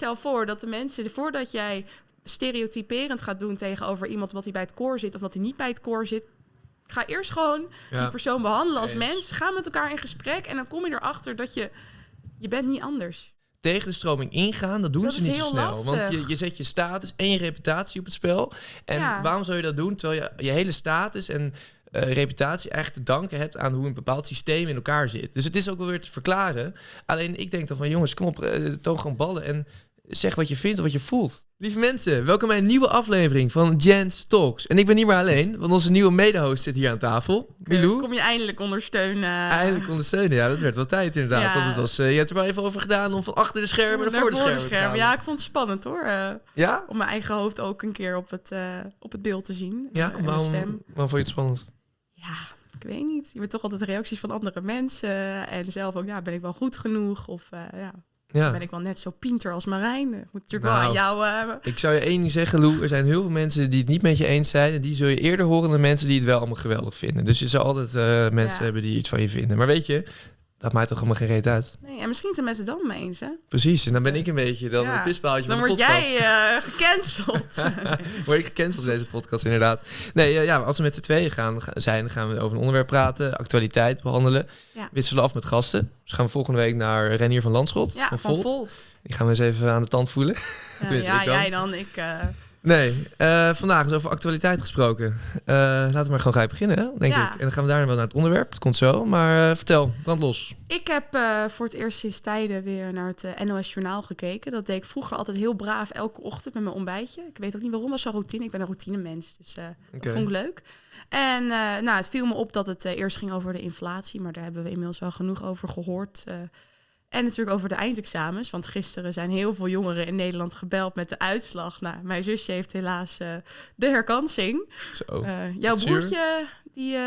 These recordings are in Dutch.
stel voor dat de mensen, voordat jij stereotyperend gaat doen tegenover iemand wat hij bij het koor zit of dat hij niet bij het koor zit, ga eerst gewoon Ja. die persoon behandelen als mens. Ga met elkaar in gesprek en dan kom je erachter dat je, je bent niet anders. tegen de stroming ingaan, dat doen Dat ze niet zo snel. Want je, je zet je status en je reputatie op het spel. En Ja. waarom zou je dat doen terwijl je je hele status en eh, reputatie eigenlijk te danken hebt aan hoe een bepaald systeem in elkaar zit. Dus het is ook wel weer te verklaren. Alleen ik denk dan van jongens, kom op, eh, toon gewoon ballen en zeg wat je vindt of wat je voelt. Lieve mensen, welkom bij een nieuwe aflevering van Jens Talks. En ik ben niet meer alleen, want onze nieuwe mede-host zit hier aan tafel. Milou. Kom je eindelijk ondersteunen. Eindelijk ondersteunen. Ja, dat werd wel tijd inderdaad. Ja. Want het was, eh, je hebt er wel even over gedaan om van achter de schermen naar, voor de schermen, te gaan. Ja, ik vond het spannend hoor. eh, Ja? om mijn eigen hoofd ook een keer op het, eh, op het beeld te zien. Ja, En waarom, stem. waarom vond je het spannend? Ja, ik weet niet. Je bent toch altijd reacties van andere mensen. En zelf ook, ja, ben ik wel goed genoeg? Of eh, ja, Ja. ben ik wel net zo pinter als Marijn? Moet natuurlijk Nou. wel aan jou... eh, Ik zou je één ding zeggen, Lou. Er zijn heel veel mensen die het niet met je eens zijn. En die zul je eerder horen dan mensen die het wel allemaal geweldig vinden. Dus je zal altijd eh, mensen Ja. hebben die iets van je vinden. Maar weet je, dat maakt toch helemaal geen reet uit. nee, en misschien zijn mensen het dan mee eens, hè? Precies. En dan ben ik een beetje dan Ja. een pispaaltje Dan van de word podcast. jij eh, gecanceld. Word ik gecanceld in deze podcast, inderdaad. Nee, eh, ja, als we met z'n tweeën gaan, ga- zijn, gaan we over een onderwerp praten, actualiteit behandelen. Ja. Wisselen af met gasten. Dus gaan we volgende week naar Renier van Landschot. ja, van van Volt. Volt. Die gaan we eens even aan de tand voelen. Ja, ja dan. jij dan. Ik, eh, Nee, eh, vandaag is over actualiteit gesproken. Eh, laten we maar gewoon gelijk beginnen, hè, denk Ja. ik. En dan gaan we daarna wel naar het onderwerp. Het komt zo. Maar eh, vertel, brand los. Ik heb voor het eerst sinds tijden weer naar het NOS Journaal gekeken. Dat deed ik vroeger altijd heel braaf elke ochtend met mijn ontbijtje. Ik weet ook niet waarom, dat is zo'n routine. Ik ben een routinemens, dus dat vond ik leuk. En nou, het viel me op dat het eerst ging over de inflatie, maar daar hebben we inmiddels wel genoeg over gehoord. En natuurlijk over de eindexamens, want gisteren zijn heel veel jongeren in Nederland gebeld met de uitslag. Nou, mijn zusje heeft helaas eh, de herkansing. Zo. Eh, jouw broertje, die eh,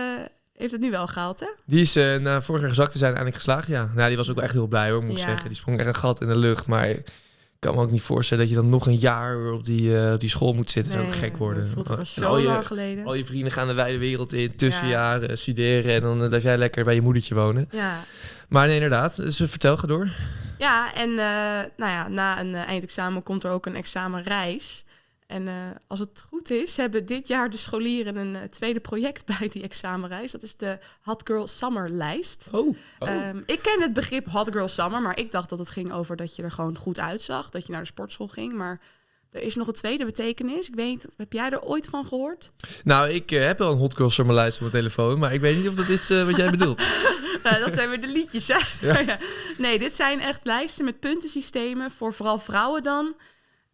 heeft het nu wel gehaald, hè? Die is na vorig jaar gezakt te zijn eindelijk geslaagd. Ja, nou, die was ook wel echt heel blij hoor, moet ik Ja. zeggen. Die sprong echt een gat in de lucht. Maar kan me ook niet voorstellen dat je dan nog een jaar op die, eh, op die school moet zitten. Dat zou ook gek worden. Ook al En zo al je, lang geleden. al je vrienden gaan de wijde wereld in, tussenjaren, studeren. En dan eh, blijf jij lekker bij je moedertje wonen. Ja, Maar nee, inderdaad. Dus eh, vertel, ga door. ja en eh, nou ja, na een eh, eindexamen komt er ook een examenreis. En eh, als het goed is, hebben dit jaar de scholieren een eh, tweede project bij die examenreis. Dat is de Hot Girl Summer lijst. Oh. oh. Ehm, ik ken het begrip Hot Girl Summer, maar ik dacht dat het ging over dat je er gewoon goed uitzag. Dat je naar de sportschool ging. Maar er is nog een tweede betekenis. Ik weet niet, heb jij er ooit van gehoord? Nou, ik eh, heb wel een hot girl summer lijst op mijn telefoon, maar ik weet niet of dat is wat jij bedoelt. Nou, dat zijn weer de liedjes, hè? Ja. Nee, dit zijn echt lijsten met puntensystemen voor vooral vrouwen dan.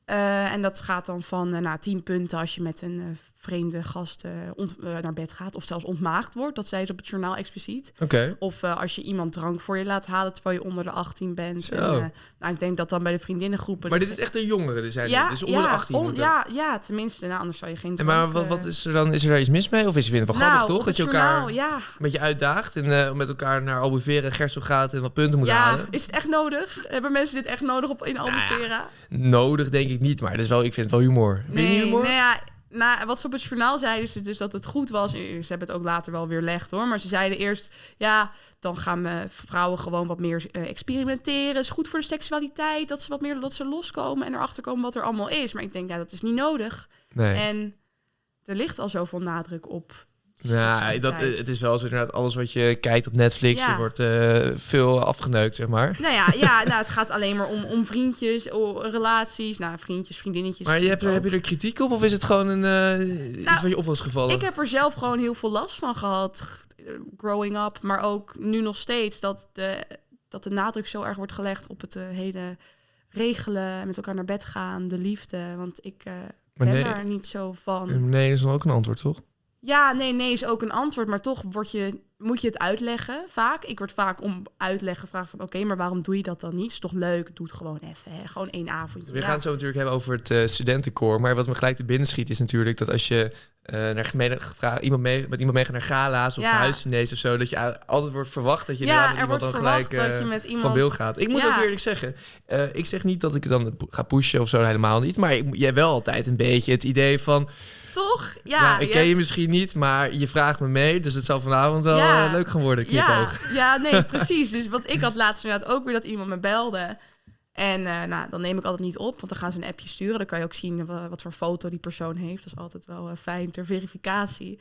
Eh, en dat gaat dan van eh, nou, 10 punten als je met een eh, vreemde gast eh, ont- naar bed gaat. Of zelfs ontmaagd wordt. Dat zei ze op het journaal expliciet. Oké. Of eh, als je iemand drank voor je laat halen terwijl je onder de 18 bent. Zo. En, eh, nou, ik denk dat dan bij de vriendinnengroepen... Maar dit is echt een jongere, dit zijn ja, dit is onder ja, de 18. on- ja, ja, tenminste. Nou, anders zou je geen En maar wat, wat is er dan? Is er daar iets mis mee? Of is het van nou, grappig toch? op Dat je elkaar journaal, ja, een beetje uitdaagt en met elkaar naar Albufeira en Gersel gaat en wat punten moet ja, halen. is het echt nodig? Hebben mensen dit echt nodig op in Nou ja, Albufeira? Nodig denk ik niet, maar dat is wel, ik vind het wel humor. Niet humor? nee ja, nou, wat ze op het journaal zeiden ze dus dat het goed was. Ze hebben het ook later wel weer legd hoor. Maar ze zeiden eerst, ja, dan gaan we vrouwen gewoon wat meer eh, experimenteren. is goed voor de seksualiteit, dat ze wat meer dat ze loskomen en erachter komen wat er allemaal is. Maar ik denk, ja, dat is niet nodig. Nee. En er ligt al zoveel nadruk op. Ja, dat, het is wel zo inderdaad, alles wat je kijkt op Netflix, Ja. er wordt eh, veel afgeneukt, zeg maar. Nou ja, ja nou, het gaat alleen maar om, om vriendjes, relaties. Nou, vriendjes, vriendinnetjes. Maar je hebt, heb je er kritiek op of is het gewoon een, eh, iets wat je op was gevallen? Ik heb er zelf gewoon heel veel last van gehad, eh, growing up. Maar ook nu nog steeds, dat de, dat de nadruk zo erg wordt gelegd op het eh, hele regelen, met elkaar naar bed gaan, de liefde. Want ik ben nee. daar niet zo van. Nee, dat is dan ook een antwoord, toch? Ja, nee, nee is ook een antwoord. Maar toch word je, moet je het uitleggen vaak. Ik word vaak om uitleg gevraagd van... oké, maar waarom doe je dat dan niet? Is toch leuk? Doe het gewoon even. Hè? Gewoon één avondje. We gaan het zo natuurlijk hebben over het studentenkoor. Maar wat me gelijk te binnen schiet is natuurlijk dat als je eh, naar iemand mee, met iemand mee gaat naar gala's of Ja. huisdiners of zo, dat je altijd wordt verwacht dat je Ja, inderdaad met iemand dan gelijk je met iemand... van beeld gaat. Ik moet Ja. ook eerlijk zeggen, ik zeg niet dat ik het dan ga pushen of zo, helemaal niet. Maar hebt wel altijd een beetje het idee van, Toch? Ja. nou, ik ken je misschien niet, maar je vraagt me mee. Dus het zal vanavond wel Ja. eh, leuk gaan worden, Ja, knipoog. ja, nee, precies. Dus wat ik had laatst inderdaad ook weer dat iemand me belde. En eh, nou, dan neem ik altijd niet op, want dan gaan ze een appje sturen. Dan kan je ook zien wa- wat voor foto die persoon heeft. Dat is altijd wel eh, fijn ter verificatie.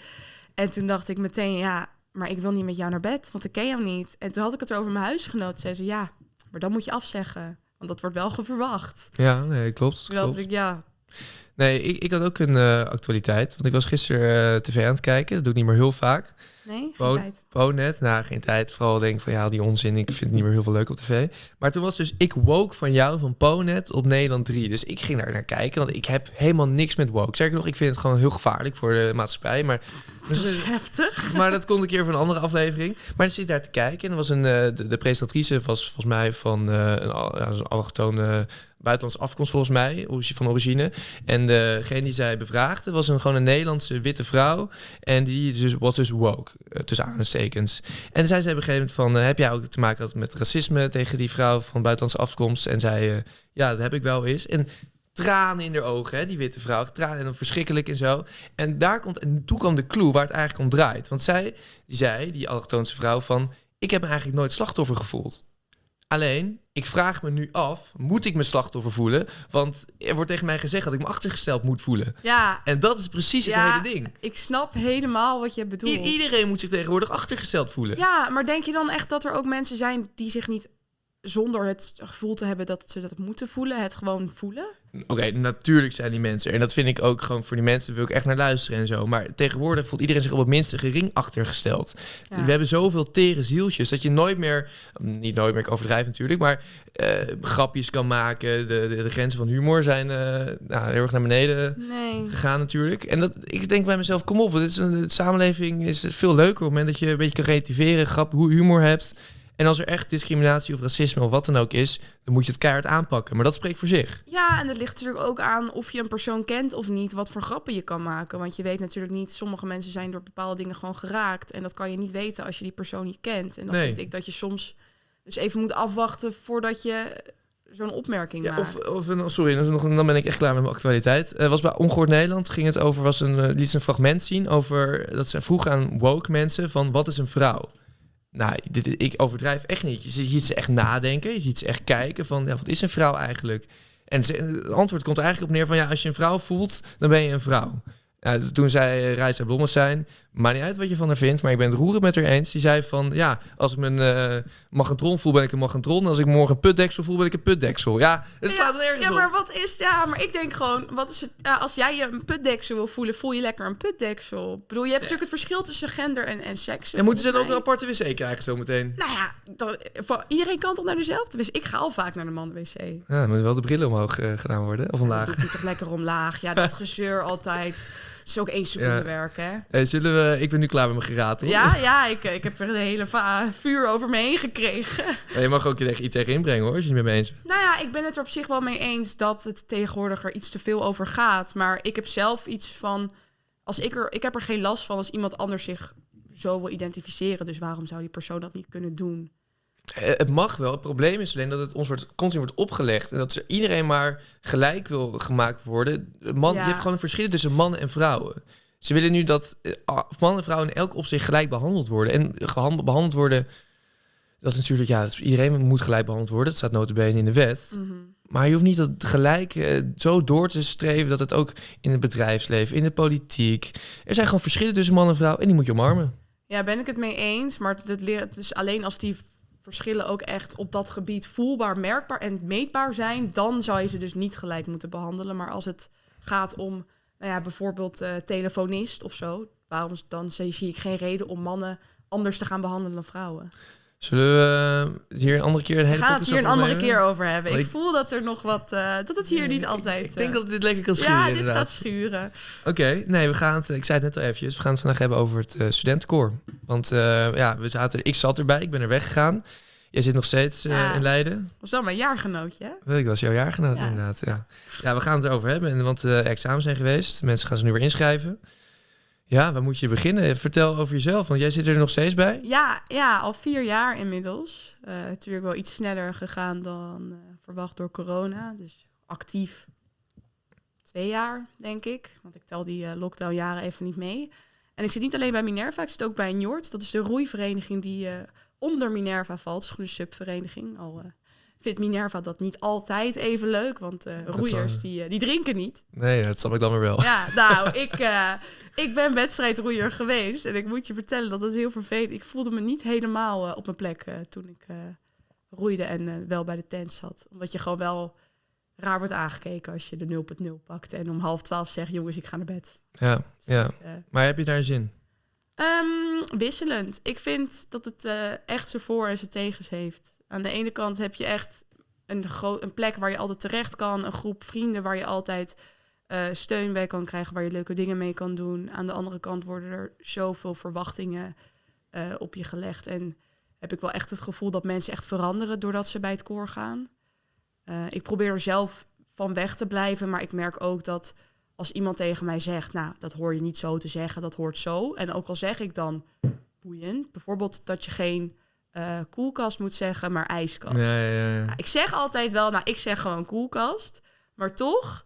En toen dacht ik meteen, ja, maar ik wil niet met jou naar bed, want ik ken jou niet. En toen had ik het erover mijn huisgenoot. Zei ze, ja, maar dan moet je afzeggen, want dat wordt wel verwacht. Ja, nee, klopt. Toen dacht klopt. ik, ja, Nee, ik, ik had ook een eh, actualiteit. Want ik was gisteren eh, tv aan het kijken. Dat doe ik niet meer heel vaak. nee, geen tijd. Nou geen tijd. Vooral denk ik van ja, die onzin. Ik vind het niet meer heel veel leuk op tv. Maar toen was dus Ik Woke van jou van Ponet op Nederland 3. Dus ik ging daar naar kijken. Want ik heb helemaal niks met woke. Zeg ik nog, ik vind het gewoon heel gevaarlijk voor de maatschappij. Maar, Dat is heftig. maar dat kon een keer van een andere aflevering. Maar dan zit ik daar te kijken. En er was een, eh, de, de presentatrice was volgens mij van eh, een, een allochtone buitenlandse afkomst volgens mij. Van origine. En degene die zij bevraagde was een, gewoon een Nederlandse witte vrouw. En die dus, was dus woke, eh, tussen aanstekens. En toen zei ze op een gegeven moment van... eh, heb jij ook te maken gehad met racisme tegen die vrouw van buitenlandse afkomst? En zei, eh, ja, dat heb ik wel eens. En tranen in haar ogen, hè, die witte vrouw. Tranen en dan verschrikkelijk en zo. En daar komt, en toen kwam de clue waar het eigenlijk om draait. Want zij, zei, die allochtoonse vrouw, van... ik heb me eigenlijk nooit slachtoffer gevoeld. Alleen, ik vraag me nu af, moet ik me slachtoffer voelen? Want er wordt tegen mij gezegd dat ik me achtergesteld moet voelen. Ja, En dat is precies het Ja, hele ding. ik snap helemaal wat je bedoelt. I- iedereen moet zich tegenwoordig achtergesteld voelen. Ja, maar denk je dan echt dat er ook mensen zijn die zich niet zonder het gevoel te hebben dat ze dat moeten voelen, het gewoon voelen? Oké, natuurlijk zijn die mensen. En dat vind ik ook gewoon voor die mensen wil ik echt naar luisteren en zo. Maar tegenwoordig voelt iedereen zich op het minste gering achtergesteld. Ja. We hebben zoveel tere zieltjes dat je nooit meer, niet nooit meer, ik overdrijf natuurlijk, maar eh, grapjes kan maken. De, de, de grenzen van humor zijn eh, nou, heel erg naar beneden Nee. gegaan natuurlijk. En dat, ik denk bij mezelf, kom op, dit is een, de samenleving is het veel leuker op het moment dat je een beetje kan relativeren, grap, hoe humor hebt. En als er echt discriminatie of racisme of wat dan ook is, dan moet je het keihard aanpakken. Maar dat spreekt voor zich. Ja, en het ligt natuurlijk ook aan of je een persoon kent of niet, wat voor grappen je kan maken. Want je weet natuurlijk niet, sommige mensen zijn door bepaalde dingen gewoon geraakt. En dat kan je niet weten als je die persoon niet kent. En dan Nee. vind ik dat je soms dus even moet afwachten voordat je zo'n opmerking Ja, maakt. of, of een, sorry, dan ben ik echt klaar met mijn actualiteit. Eh was bij Ongehoord Nederland ging het over, was een, eh, liet ze een fragment zien over dat ze vroegen aan woke mensen van wat is een vrouw? Nou, ik overdrijf echt niet. Je ziet ze echt nadenken, je ziet ze echt kijken van wat is een vrouw eigenlijk? En het antwoord komt eigenlijk op neer van ja, als je een vrouw voelt, dan ben je een vrouw. Toen zei uh, Reisa Blommestein, maakt niet uit wat je van haar vindt, maar ik ben het roerend met haar eens. Die zei van, ja, als ik mijn eh magentron voel, ben ik een magentron. En als ik morgen een putdeksel voel, ben ik een putdeksel. Ja, het slaat ja, nergens ja, op. maar wat is... Ja, maar ik denk gewoon, wat is het... ja, als jij je een putdeksel wil voelen, voel je lekker een putdeksel. Ik bedoel, je hebt natuurlijk het verschil tussen gender en, en seks. En moeten ze dan ook een aparte wc krijgen zometeen? Nou ja, dan, van- iedereen kan toch naar dezelfde wc? Ik ga al vaak naar de man-wc. Ja, dan moeten wel de brillen omhoog eh, gedaan worden, of Dat omlaag. doet hij toch lekker omlaag. Ja, dat gezeur altijd. Is ook één seconde Ja. werk, hè? Hey, zullen we... Ik ben nu klaar met mijn geratel. Ja, ja, ik, ik heb er een hele vuur over me heen gekregen. Ja, je mag ook er iets tegen inbrengen hoor, als je het niet met me eens bent. Nou ja, ik ben het er op zich wel mee eens dat het tegenwoordig er iets te veel over gaat. Maar ik heb zelf iets van. Als ik, er, ik heb er geen last van als iemand anders zich zo wil identificeren. Dus waarom zou die persoon dat niet kunnen doen? Eh, Het mag wel. Het probleem is alleen dat het ons wordt, continu wordt opgelegd. En dat er iedereen maar gelijk wil gemaakt worden. Man, Ja. Je hebt gewoon een verschil tussen mannen en vrouwen. Ze willen nu dat eh, mannen en vrouwen in elk opzicht gelijk behandeld worden. En behandeld worden... Dat is natuurlijk, ja, dat iedereen moet gelijk behandeld worden. Dat staat notabene in de wet. Mhm. Maar je hoeft niet dat gelijk eh, zo door te streven dat het ook in het bedrijfsleven, in de politiek. Er zijn gewoon verschillen tussen man en vrouw en die moet je omarmen. Ja, ben ik het mee eens. Maar het, leert het is alleen als die verschillen ook echt op dat gebied voelbaar, merkbaar en meetbaar zijn, dan zou je ze dus niet gelijk moeten behandelen. Maar als het gaat om, nou ja, bijvoorbeeld eh, telefonist of zo, waarom dan zie ik geen reden om mannen anders te gaan behandelen dan vrouwen. Zullen we eh, hier een andere keer een We hele gaan het hier een andere keer over hebben. Ik ik- voel dat er nog wat, eh, dat het hier niet Ik- altijd. Ik, denk eh, dat dit lekker kan schuren ja, dit inderdaad. gaat schuren. Oké, nee, we gaan het, ik zei het net al eventjes, we gaan het vandaag hebben over het studentenkoor. Want ja, we zaten, ik zat erbij, ik ben er weggegaan. Jij zit nog steeds in Leiden. Was dan mijn jaargenootje, hè? Ik was jouw jaargenoot Ja. inderdaad, ja. Ja, we gaan het erover hebben, en- want de examens zijn geweest. Mensen gaan ze nu weer inschrijven. Ja, waar moet je beginnen? Vertel over jezelf, want jij zit er nog steeds bij. Ja, ja, al vier jaar inmiddels. Eh, natuurlijk wel iets sneller gegaan dan eh, verwacht door corona. Dus actief twee jaar, denk ik. Want ik tel die eh, lockdownjaren even niet mee. En ik zit niet alleen bij Minerva, ik zit ook bij Njord. Dat is de roeivereniging die onder Minerva valt. Gewoon een subvereniging, al vindt Minerva dat niet altijd even leuk. Want eh, roeiers, zal- die, eh, die drinken niet. Nee, dat snap ik dan weer wel. Ja, nou, ik, eh, ik ben wedstrijdroeier geweest. En ik moet je vertellen dat het heel vervelend... Ik voelde me niet helemaal op mijn plek toen ik roeide en wel bij de tent zat. Omdat je gewoon wel raar wordt aangekeken als je de 0.0 pakt. En om half twaalf zegt, jongens, ik ga naar bed. Ja, ja. Eh, Maar heb je daar zin? Ehm, wisselend. Ik vind dat het echt zijn voor- en zijn tegens heeft. Aan de ene kant heb je echt een, een plek waar je altijd terecht kan. Een groep vrienden waar je altijd eh, steun bij kan krijgen. Waar je leuke dingen mee kan doen. Aan de andere kant worden er zoveel verwachtingen eh, op je gelegd. En heb ik wel echt het gevoel dat mensen echt veranderen doordat ze bij het koor gaan. Eh, ik probeer er zelf van weg te blijven. Maar ik merk ook dat als iemand tegen mij zegt, nou, dat hoor je niet zo te zeggen, dat hoort zo. En ook al zeg ik dan boeiend, bijvoorbeeld dat je geen eh, koelkast moet zeggen, maar ijskast. Ja, ja, ja. Ja, ik zeg altijd wel, nou, ik zeg gewoon koelkast. Maar toch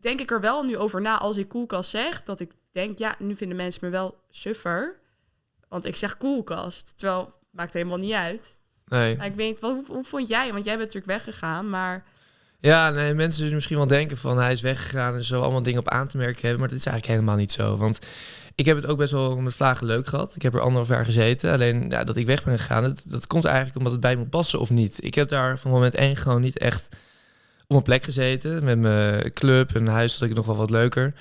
denk ik er wel nu over na als ik koelkast zeg, dat ik denk, ja, nu vinden mensen me wel suffer. Want ik zeg koelkast, terwijl maakt helemaal niet uit. Nee. Ik weet, wat, hoe, hoe vond jij? Want jij bent natuurlijk weggegaan, maar Ja, mensen zullen misschien wel denken van hij is weggegaan en zo allemaal dingen op aan te merken hebben. Maar dat is eigenlijk helemaal niet zo. Want ik heb het ook best wel met vlagen leuk gehad. Ik heb er anderhalf jaar gezeten. Alleen ja, dat ik weg ben gegaan, dat, dat komt eigenlijk omdat het bij moet passen of niet. Ik heb daar van moment één gewoon niet echt op mijn plek gezeten. Met mijn club en huis had ik nog wel wat leuker.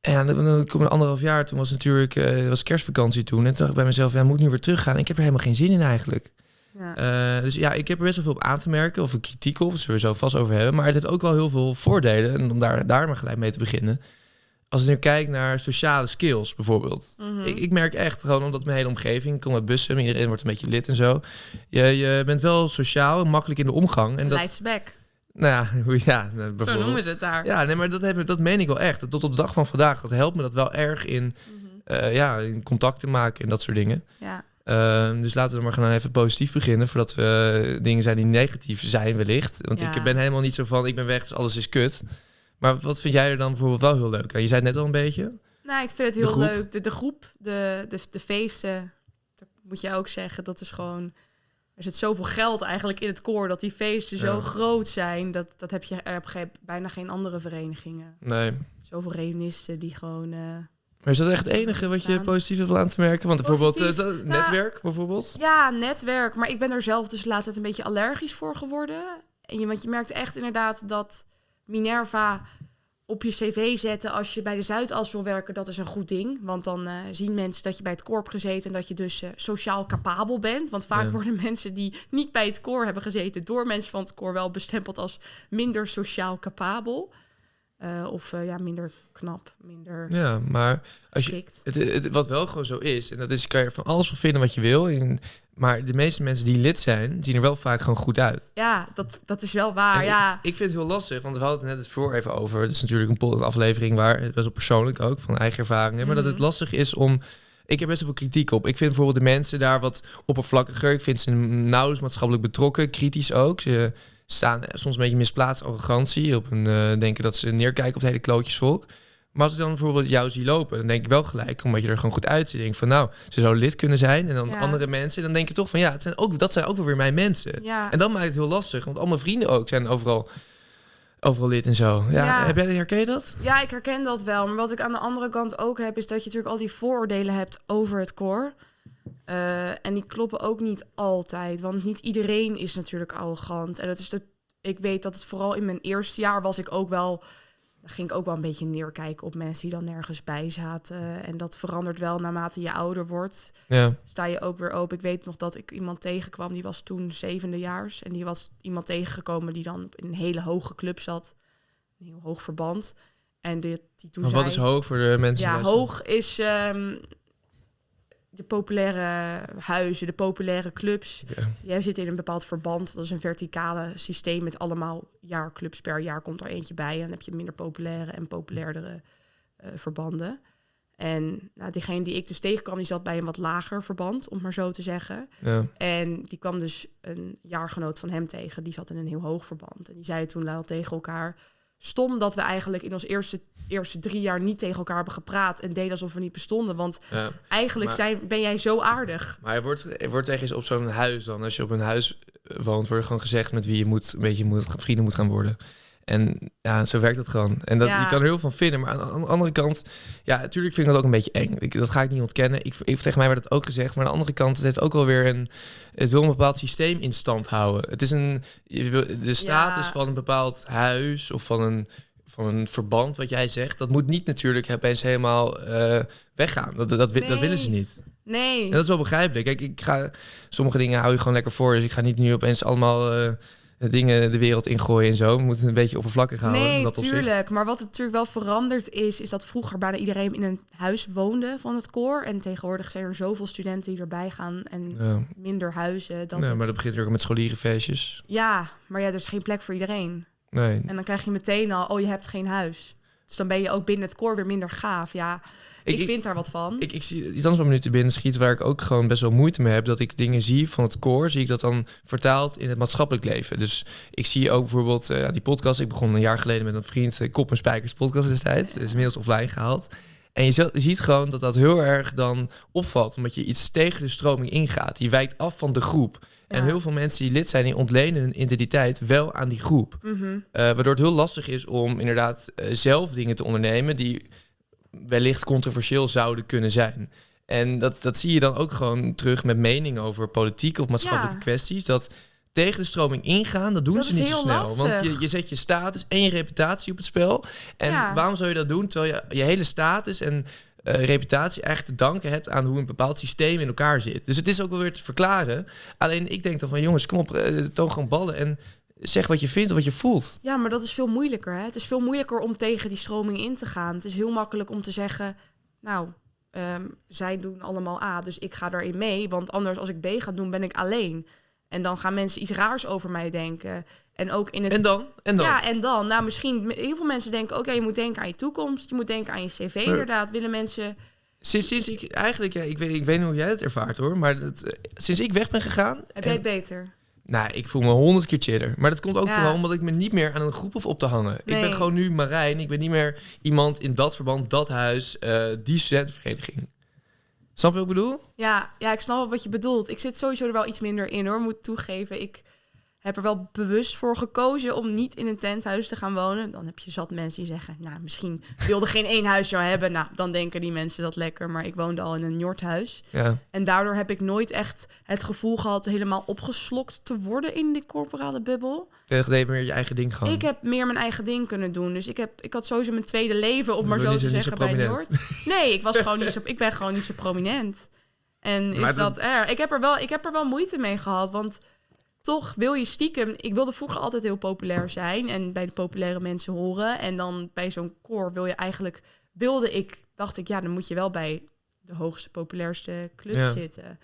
En dan, kom ik anderhalf jaar. Toen was natuurlijk eh, was kerstvakantie toen. En toen dacht ik bij mezelf, ja, moet nu weer teruggaan? Ik heb er helemaal geen zin in eigenlijk. Ja. Eh, dus ja, ik heb er best wel veel op aan te merken of een kritiek op, zullen we zo vast over hebben. Maar het heeft ook wel heel veel voordelen. En om daar, daar maar gelijk mee te beginnen. Als ik nu kijk naar sociale skills bijvoorbeeld. Mhm. Ik, ik merk echt gewoon, omdat mijn hele omgeving, ik kom met bussen, iedereen wordt een beetje lid en zo. Je, je bent wel sociaal en makkelijk in de omgang. En dat, back. nou ja, ja nou, Zo bijvoorbeeld. noemen ze het daar. Ja, nee, maar dat, heb, dat meen ik wel echt. Tot op de dag van vandaag, dat helpt me dat wel erg in, eh, ja, in contact te maken en dat soort dingen. ja. Ehm, dus laten we maar gaan even positief beginnen, voordat we eh, dingen zijn die negatief zijn wellicht. Want Ja. ik ben helemaal niet zo van, ik ben weg, dus alles is kut. Maar wat vind jij er dan bijvoorbeeld wel heel leuk aan? Je zei het net al een beetje. Nou, ik vind het heel leuk. De, de groep, de, de, de feesten, dat moet je ook zeggen, dat is gewoon... Er zit zoveel geld eigenlijk in het koor dat die feesten zo groot zijn. Dat, dat heb je er bijna geen andere verenigingen. Nee. Zoveel reunisten die gewoon... eh, Maar is dat echt het enige wat je positief hebt aan te merken? Want bijvoorbeeld eh, netwerk, bijvoorbeeld. Ja, netwerk. Maar ik ben er zelf dus de laatste tijd een beetje allergisch voor geworden. En je, want je merkt echt inderdaad dat Minerva op je cv zetten als je bij de Zuidas wil werken, dat is een goed ding. Want dan eh, zien mensen dat je bij het koor hebt gezeten en dat je dus eh, sociaal capabel bent. Want vaak Ja. worden mensen die niet bij het koor hebben gezeten door mensen van het koor wel bestempeld als minder sociaal capabel. Eh, of eh, ja, minder knap, minder Ja, maar als je, het, het, wat wel gewoon zo is, en dat is, kan je van alles van vinden wat je wil. En, maar de meeste mensen die lid zijn, zien er wel vaak gewoon goed uit. Ja, dat, dat is wel waar. En ja. ik, ik vind het heel lastig, want we hadden het net het voor even over. Het is natuurlijk een aflevering waar, best wel persoonlijk ook, van eigen ervaringen. Maar dat het Mhm. lastig is om... Ik heb best wel veel kritiek op. Ik vind bijvoorbeeld de mensen daar wat oppervlakkiger. Ik vind ze nauwelijks maatschappelijk betrokken, kritisch ook. Ze staan soms een beetje misplaatst arrogantie. Op een, eh, denken dat ze neerkijken op het hele klootjesvolk. Maar als ik dan bijvoorbeeld jou zie lopen, dan denk ik wel gelijk, omdat je er gewoon goed uitziet. Denk van nou, ze zou lid kunnen zijn. En dan Ja. andere mensen, dan denk je toch van ja, het zijn ook, dat zijn ook wel weer mijn mensen. ja. En dat maakt het heel lastig, want al mijn vrienden ook zijn overal, overal lid en zo. Ja, Ja. Heb jij, herken je dat? Ja, ik herken dat wel. Maar wat ik aan de andere kant ook heb, is dat je natuurlijk al die vooroordelen hebt over het koor. Eh, en die kloppen ook niet altijd. Want niet iedereen is natuurlijk arrogant. En dat is de, ik weet dat het vooral in mijn eerste jaar was ik ook wel. Dan ging ik ook wel een beetje neerkijken op mensen die dan nergens bij zaten. En dat verandert wel naarmate je ouder wordt. Ja. Sta je ook weer open. Ik weet nog dat ik iemand tegenkwam, die was toen zevendejaars. En die was iemand tegengekomen die dan in een hele hoge club zat. Een heel hoog verband. En dit, die toen Maar zei... wat is hoog voor de mensen Ja, hoog is ehm, de populaire huizen, de populaire clubs. Jij zit in een bepaald verband. Dat is een verticale systeem met allemaal jaarclubs. Per jaar komt er eentje bij. En dan heb je minder populaire en populairdere eh, verbanden. En nou, diegene die ik dus tegenkwam, die zat bij een wat lager verband, om maar zo te zeggen. Ja. En die kwam dus een jaargenoot van hem tegen. Die zat in een heel hoog verband. En die zeiden toen wel tegen elkaar... Stom dat we eigenlijk in ons eerste, eerste drie jaar niet tegen elkaar hebben gepraat... en deden alsof we niet bestonden. Want Ja. eigenlijk Maar- zijn, ben jij zo aardig. Maar je wordt, je wordt ergens op zo'n huis dan, als je op een huis woont, wordt gewoon gezegd met wie je moet, een beetje moet, vrienden moet gaan worden. En ja, zo werkt dat gewoon. En dat, Ja. je kan er heel veel van vinden. Maar aan de andere kant, ja, natuurlijk vind ik dat ook een beetje eng. Ik, dat ga ik niet ontkennen. Ik, ik, tegen mij werd het ook gezegd. Maar aan de andere kant, het heeft ook wel weer een... Het wil een bepaald systeem in stand houden. Het is een... De status Ja. van een bepaald huis of van een, van een verband, wat jij zegt... dat moet niet natuurlijk opeens helemaal eh, weggaan. Dat, dat, dat willen ze niet. Nee. En dat is wel begrijpelijk. Kijk, ik ga, sommige dingen hou je gewoon lekker voor. Dus ik ga niet nu opeens allemaal eh, dingen de wereld ingooien en zo. We moeten een beetje oppervlakkig houden. Nee, dat opzicht. tuurlijk. Maar wat natuurlijk wel veranderd is, is dat vroeger bijna iedereen in een huis woonde van het koor. En tegenwoordig zijn er zoveel studenten die erbij gaan en Ja. minder huizen. Dan Nee, het- maar dat begint ook met scholierenfeestjes. Ja, maar ja, er is geen plek voor iedereen. Nee. En dan krijg je meteen al, oh, je hebt geen huis. Dus dan ben je ook binnen het koor weer minder gaaf. Ja, ik, vind daar wat van. Ik, ik zie iets anders wat me nu te binnen schiet, waar ik ook gewoon best wel moeite mee heb. Dat ik dingen zie van het koor, zie ik dat dan vertaald in het maatschappelijk leven. Dus ik zie ook bijvoorbeeld eh, die podcast. Ik begon een jaar geleden met een vriend, eh, Kop en Spijkers podcast destijds. is inmiddels offline gehaald. En je, zi- je ziet gewoon dat dat heel erg dan opvalt, omdat je iets tegen de stroming ingaat. Je wijkt af van de groep. En heel veel mensen die lid zijn, die ontlenen hun identiteit wel aan die groep. Mhm. Eh, waardoor het heel lastig is om inderdaad zelf dingen te ondernemen die wellicht controversieel zouden kunnen zijn. En dat, dat zie je dan ook gewoon terug met meningen over politieke of maatschappelijke Ja. kwesties. Dat tegen de stroming ingaan, dat doen Dat ze niet zo snel. Want je, je zet je status en je reputatie op het spel. En Ja. waarom zou je dat doen terwijl je je hele status en eh, reputatie eigenlijk te danken hebt aan hoe een bepaald systeem in elkaar zit. Dus het is ook wel weer te verklaren. Alleen ik denk dan van jongens, kom op, eh, toon gewoon ballen en zeg wat je vindt of wat je voelt. Ja, maar dat is veel moeilijker. Hè? Het is veel moeilijker om tegen die stroming in te gaan. Het is heel makkelijk om te zeggen, nou, ehm, zij doen allemaal A, dus ik ga daarin mee. Want anders als ik B ga doen, ben ik alleen. En dan gaan mensen iets raars over mij denken. En ook in het... En dan? En dan? Ja, en dan? Nou, misschien... Heel veel mensen denken, oké, je moet denken aan je toekomst. Je moet denken aan je cv, inderdaad. Willen mensen... Sinds, sinds ik eigenlijk, ja, ik, weet, ik weet niet hoe jij het ervaart hoor, maar dat, eh, sinds ik weg ben gegaan. Heb jij het beter? Nou, ik voel me honderd keer chiller. Maar dat komt ook Ja. vooral omdat ik me niet meer aan een groep hoef op te hangen. Ik ben gewoon nu Marijn. Ik ben niet meer iemand in dat verband, dat huis, eh, die studentenvereniging. Snap je wat ik bedoel? Ja, ja, ik snap wel wat je bedoelt. Ik zit sowieso er wel iets minder in hoor, moet toegeven. Ik heb er wel bewust voor gekozen om niet in een tenthuis te gaan wonen. Dan heb je zat mensen die zeggen, nou, misschien wilde geen één huis jou hebben. Nou, dan denken die mensen dat lekker. Maar ik woonde al in een Njorthuis. Ja. En daardoor heb ik nooit echt het gevoel gehad helemaal opgeslokt te worden in die corporale bubbel. Tegen deed meer je eigen ding gewoon. Ik heb meer mijn eigen ding kunnen doen. Dus ik, heb, ik had sowieso mijn tweede leven, om Je maar zo te zeggen, zo bij. Noord. Nee, ik, was gewoon niet zo, ik ben gewoon niet zo prominent. En is dat, dat- erg? Ik heb, er wel, ik heb er wel moeite mee gehad, want toch wil je stiekem... Ik wilde vroeger altijd heel populair zijn en bij de populaire mensen horen. En dan bij zo'n koor wil je eigenlijk... Wilde ik, dacht ik, ja, dan moet je wel bij de hoogste, populairste club Ja. zitten.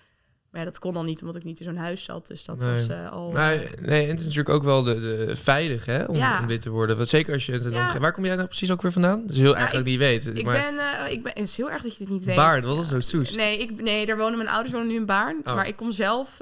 Maar ja, dat kon dan niet, omdat ik niet in zo'n huis zat. Dus dat Nee. was eh, al... Nou, eh, nee, en het is natuurlijk ook wel de, de veilig hè, om, Ja. om dit te worden. Want zeker als je het Ja. Waar kom jij nou precies ook weer vandaan? Dat is heel erg dat ik niet weet. ik maar ben, eh, ik ben... Het is heel erg dat je dit niet weet. Baard, wat was zo soes? Nee, ik, nee, daar wonen mijn ouders wonen nu in Baarn. Oh. Maar ik kom zelf,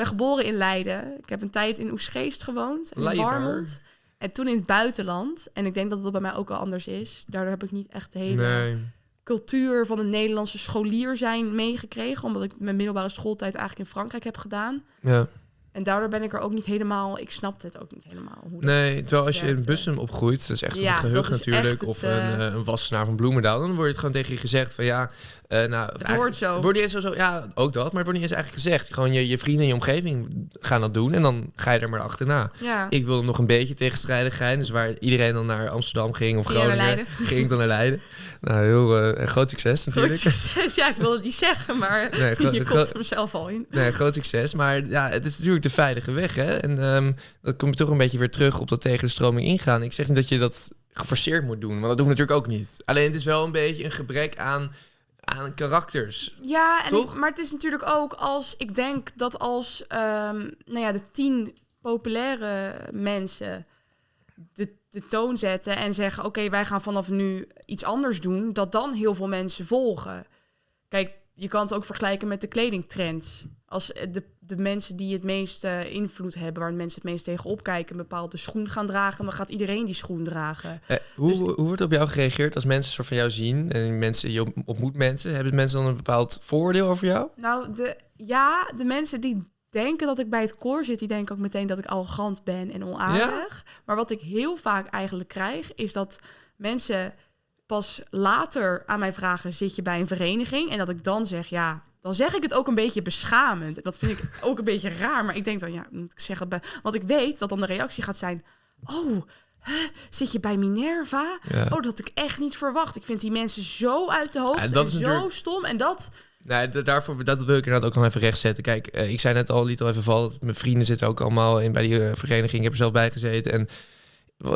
ben geboren in Leiden. Ik heb een tijd in Oesgeest gewoond, en in. Warmond. En toen in het buitenland. En ik denk dat dat bij mij ook wel anders is. Daardoor heb ik niet echt de hele Nee. cultuur van een Nederlandse scholier zijn meegekregen. Omdat ik mijn middelbare schooltijd eigenlijk in Frankrijk heb gedaan. Ja. En daardoor ben ik er ook niet helemaal... Ik snapte het ook niet helemaal. Hoe Nee, terwijl als je in. Bussum opgroeit, dat is echt Ja, een dat is natuurlijk, het, of eh, een, eh, een wassenaar van Bloemendaal, dan wordt het gewoon tegen je gezegd van ja, eh nou, Het hoort zo. Wordt niet eens zo, zo, ja, ook dat, maar het wordt niet eens eigenlijk gezegd. Gewoon je, je vrienden en je omgeving gaan dat doen en dan ga je er maar achterna. Ja. Ik wilde nog een beetje tegenstrijdigheid, dus waar iedereen dan naar Amsterdam ging of Ging Groningen, ging ik dan naar Leiden. Nou, heel eh, groot succes natuurlijk. succes. Ja, ik wilde het niet zeggen, maar Nee, je komt hem zelf al in. Nee, groot succes. Maar ja, het is natuurlijk de veilige weg. Hè? En ehm dan kom je toch een beetje weer terug op dat tegen de stroming ingaan. Ik zeg niet dat je dat geforceerd moet doen, want dat doen we natuurlijk ook niet. Alleen het is wel een beetje een gebrek aan, aan karakters. Ja, en ik- maar het is natuurlijk ook als ik denk dat als ehm, nou ja, de tien populaire mensen de, de toon zetten en zeggen: Oké, wij gaan vanaf nu iets anders doen, dat dan heel veel mensen volgen. Kijk, je kan het ook vergelijken met de kledingtrends. Als de, de mensen die het meeste invloed hebben, waar mensen het meest tegen opkijken, een bepaalde schoen gaan dragen, dan gaat iedereen die schoen dragen. Eh, hoe, Dus- hoe wordt op jou gereageerd als mensen soort van jou zien? En mensen, je ontmoet mensen. Hebben mensen dan een bepaald vooroordeel over jou? Nou, de, ja, de mensen die denken dat ik bij het koor zit, die denken ook meteen dat ik arrogant ben en onaardig. Maar wat ik heel vaak eigenlijk krijg, is dat mensen pas later aan mij vragen: zit je bij een vereniging? En dat ik dan zeg: ja. Dan zeg ik het ook een beetje beschamend. En dat vind ik ook een beetje raar. Maar ik denk dan, ja, moet ik zeggen. Want ik weet dat dan de reactie gaat zijn: Oh, zit je bij Minerva? Ja. Oh, dat had ik echt niet verwacht. Ik vind die mensen zo uit de hoogte Ja, en dat is zo natuurlijk- stom. En dat, Nee, daarvoor, dat wil ik inderdaad ook nog even rechtzetten. Kijk, eh, ik zei net al, liet al even vallen, dat mijn vrienden zitten ook allemaal in bij die eh, vereniging. Ik heb er zelf bij gezeten. En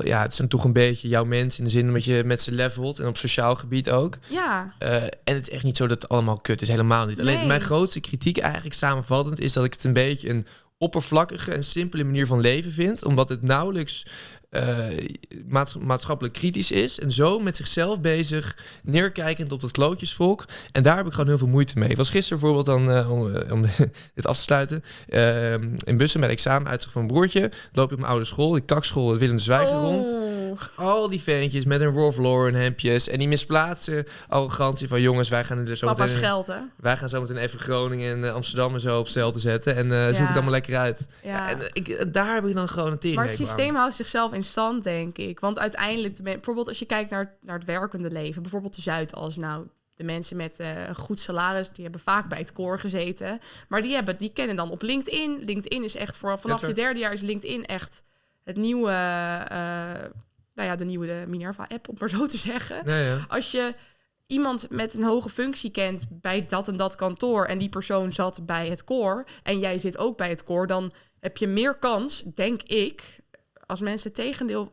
ja, het is dan toch een beetje jouw mens in de zin dat je met ze levelt. En op sociaal gebied ook. ja, Eh, en het is echt niet zo dat het allemaal kut is. Helemaal niet. Alleen Nee. mijn grootste kritiek eigenlijk samenvattend is dat ik het een beetje een oppervlakkige en simpele manier van leven vind. Omdat het nauwelijks maats- maatschappelijk kritisch is. En zo met zichzelf bezig, neerkijkend op dat klootjesvolk. En daar heb ik gewoon heel veel moeite mee. Ik was gisteren bijvoorbeeld dan, eh, om, eh, om dit af te sluiten, eh, in bussen met examen uitzicht van mijn broertje. Loop ik op mijn oude school, die kakschool, het Willem de Zwijger rond. Oh. Al die ventjes met een Ralph Lauren hemdjes. En die misplaatsen arrogantie van jongens, wij gaan er zo Papa meteen... scheldt, hè? Wij gaan zo meteen even Groningen en eh, Amsterdam en zo op stel te zetten. En eh zoek Ja. het allemaal lekker uit. Ja. En eh, ik, eh, daar heb ik dan gewoon een tering Maar het systeem houdt zichzelf in stand, denk ik. Want uiteindelijk, bijvoorbeeld als je kijkt naar, naar het werkende leven, bijvoorbeeld de Zuidas, nou, de mensen met eh, een goed salaris, die hebben vaak bij het koor gezeten. Maar die, hebben, die kennen dan op LinkedIn. LinkedIn is echt voor vanaf je derde jaar is LinkedIn echt het nieuwe, eh, nou ja, de nieuwe Minerva-app, om maar zo te zeggen. Ja, ja. Als je iemand met een hoge functie kent bij dat en dat kantoor en die persoon zat bij het koor en jij zit ook bij het koor, dan heb je meer kans, denk ik, als mensen tegendeel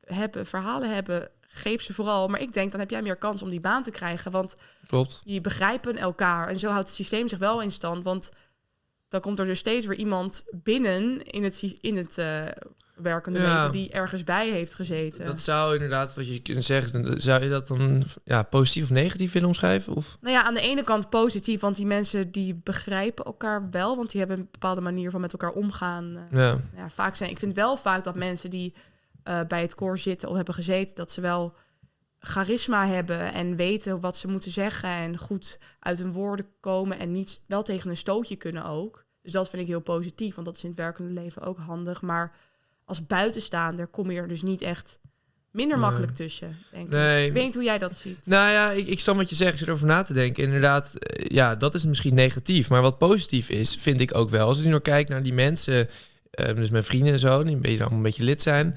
hebben, verhalen hebben, geef ze vooral. Maar ik denk, dan heb jij meer kans om die baan te krijgen, want Klopt. die begrijpen elkaar. En zo houdt het systeem zich wel in stand, want dan komt er dus steeds weer iemand binnen in het, in het eh, werkende Ja. leven die ergens bij heeft gezeten. Dat zou inderdaad, wat je kunt zeggen, zou je dat dan ja, positief of negatief willen omschrijven? Of? Nou ja, aan de ene kant positief, want die mensen die begrijpen elkaar wel, want die hebben een bepaalde manier van met elkaar omgaan. Eh, Ja. ja, vaak zijn, ik vind wel vaak dat mensen die eh, bij het koor zitten of hebben gezeten, dat ze wel charisma hebben en weten wat ze moeten zeggen en goed uit hun woorden komen en niet wel tegen een stootje kunnen ook. Dus dat vind ik heel positief, want dat is in het werkende leven ook handig. Maar als buitenstaander kom je er dus niet echt minder Nee. makkelijk tussen, denk ik. Nee. Ik weet niet hoe jij dat ziet. Nou ja, ik, ik snap wat je zegt. Ik zit erover na te denken. Inderdaad, eh, ja, dat is misschien negatief. Maar wat positief is, vind ik ook wel. Als ik nu nog kijk naar die mensen, eh, dus mijn vrienden en zo, die een beetje, allemaal een beetje lid zijn.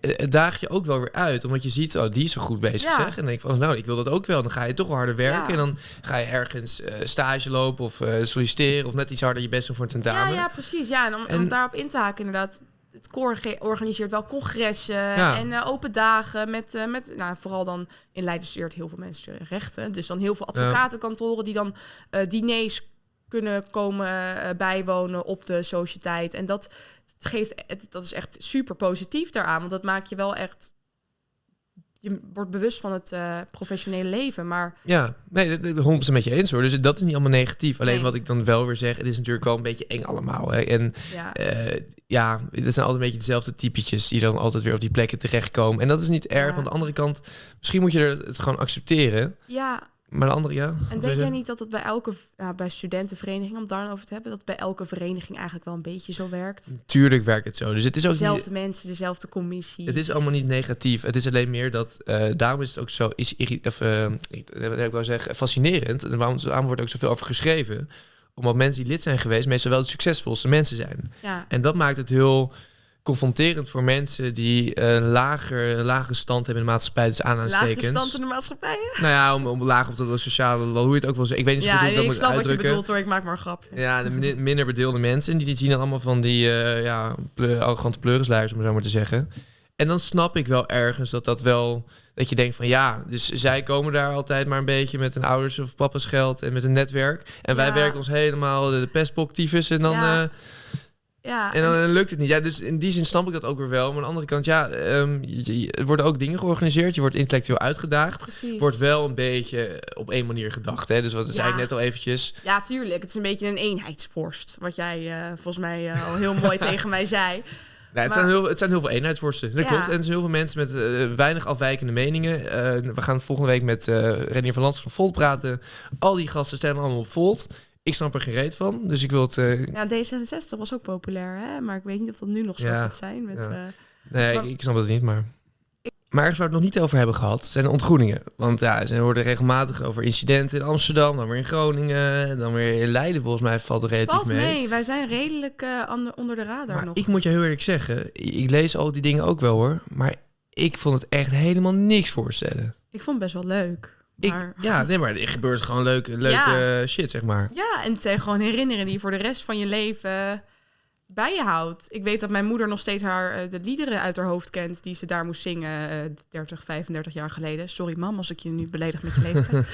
eh, Het daag je ook wel weer uit, omdat je ziet, oh, die is zo goed bezig, Ja. zeg. En dan denk ik van, nou, ik wil dat ook wel. Dan ga je toch wel harder werken. Ja. En dan ga je ergens stage lopen of solliciteren... of net iets harder je best doen voor een tentamen. Ja, ja, precies. Ja, en om, En- om daarop in te haken, inderdaad. Het koor organiseert wel congressen Ja. en eh, open dagen met, eh, met nou, vooral dan in Leiden studeert heel veel mensen rechten. Dus dan heel veel advocatenkantoren die dan eh, diners kunnen komen bijwonen op de sociëteit. En dat geeft, dat is echt super positief daaraan, want dat maakt je wel echt, je wordt bewust van het eh, professionele leven, maar Ja, nee, dat- dat 100% met je eens hoor. Dus dat is niet allemaal negatief. Alleen Nee. wat ik dan wel weer zeg, het is natuurlijk wel een beetje eng allemaal. Hè. En ja. eh, ja, het zijn altijd een beetje dezelfde typetjes die dan altijd weer op die plekken terechtkomen. En dat is niet erg, Ja. want aan de andere kant, misschien moet je er het gewoon accepteren. ja, Maar de andere, ja. En denk jij niet dat het bij elke bij studentenvereniging, om het daar dan over te hebben, dat bij elke vereniging eigenlijk wel een beetje zo werkt? Tuurlijk werkt het zo. Dus het is ook niet, Dezelfde mensen, dezelfde commissie. het is allemaal niet negatief. Het is alleen meer dat, eh, daarom is het ook zo, is, of, eh, ik, wil ik wel zeggen, fascinerend. En waarom, daarom wordt ook zoveel over geschreven. Omdat mensen die lid zijn geweest, meestal wel de succesvolste mensen zijn. ja. En dat maakt het heel confronterend voor mensen die een lager, lagere stand hebben in de maatschappij, dus Lage aanhalingstekens. stand in de maatschappij. Nou ja, om, om laag op de sociale, hoe je het ook wel zegt. Ik weet niet zo Ja, goed hoe ik nee, dat ik moet snap wat je uitdrukken. bedoelt hoor, ik maak maar een grapje. Ja, de min- minder bedeelde mensen, die, die zien dan allemaal van die eh, ja, ple- arrogante pleurisluiers, om het zo maar te zeggen. En dan snap ik wel ergens dat dat wel, dat je denkt van ja, dus zij komen daar altijd maar een beetje met een ouders of papa's geld en met een netwerk. En wij Ja. werken ons helemaal de, de pestbok-tyfus en dan... Ja. eh, Ja, en dan lukt het niet. Ja, dus in die zin snap ik dat ook weer wel. Maar aan de andere kant, ja, je- je- er worden ook dingen georganiseerd. Je wordt intellectueel uitgedaagd. precies. Wordt wel een beetje op één manier gedacht. Hè? Dus wat zei ik Ja. net al eventjes. Ja, tuurlijk. Het is een beetje een eenheidsvorst. Wat jij eh, volgens mij eh, al heel mooi tegen mij zei. Nee, het, Maar- zijn heel, het zijn heel veel eenheidsvorsten. Dat Ja. klopt. En er zijn heel veel mensen met eh, weinig afwijkende meningen. We gaan volgende week met eh Renier van Lans van Volt praten. Al die gasten stemmen allemaal op Volt. Ik snap er geen reet van, dus ik wil het... eh, Ja, D66 was ook populair, hè? Maar ik weet niet of dat nu nog zo Ja, gaat zijn. Met, ja. eh, Nee, Maar- ik, ik snap het niet, maar... Maar ergens waar we het nog niet over hebben gehad, zijn de ontgroeningen. Want ja, ze worden regelmatig over incidenten in Amsterdam, dan weer in Groningen, en dan weer in Leiden volgens mij valt er relatief valt mee. mee. Wij zijn redelijk eh, onder de radar Maar nog. ik moet je heel eerlijk zeggen, ik lees al die dingen ook wel hoor, maar ik vond het echt helemaal niks voorstellen. Ik vond het best wel leuk. Ik, ja, nee, maar er gebeurt gewoon leuke, leuke shit, zeg maar. Ja, en het zijn gewoon herinneringen die je voor de rest van je leven bij je houdt. Ik weet dat mijn moeder nog steeds haar, eh, de liederen uit haar hoofd kent die ze daar moest zingen eh 30, 35 jaar geleden. Sorry mam, als ik je nu beledig met je leeftijd.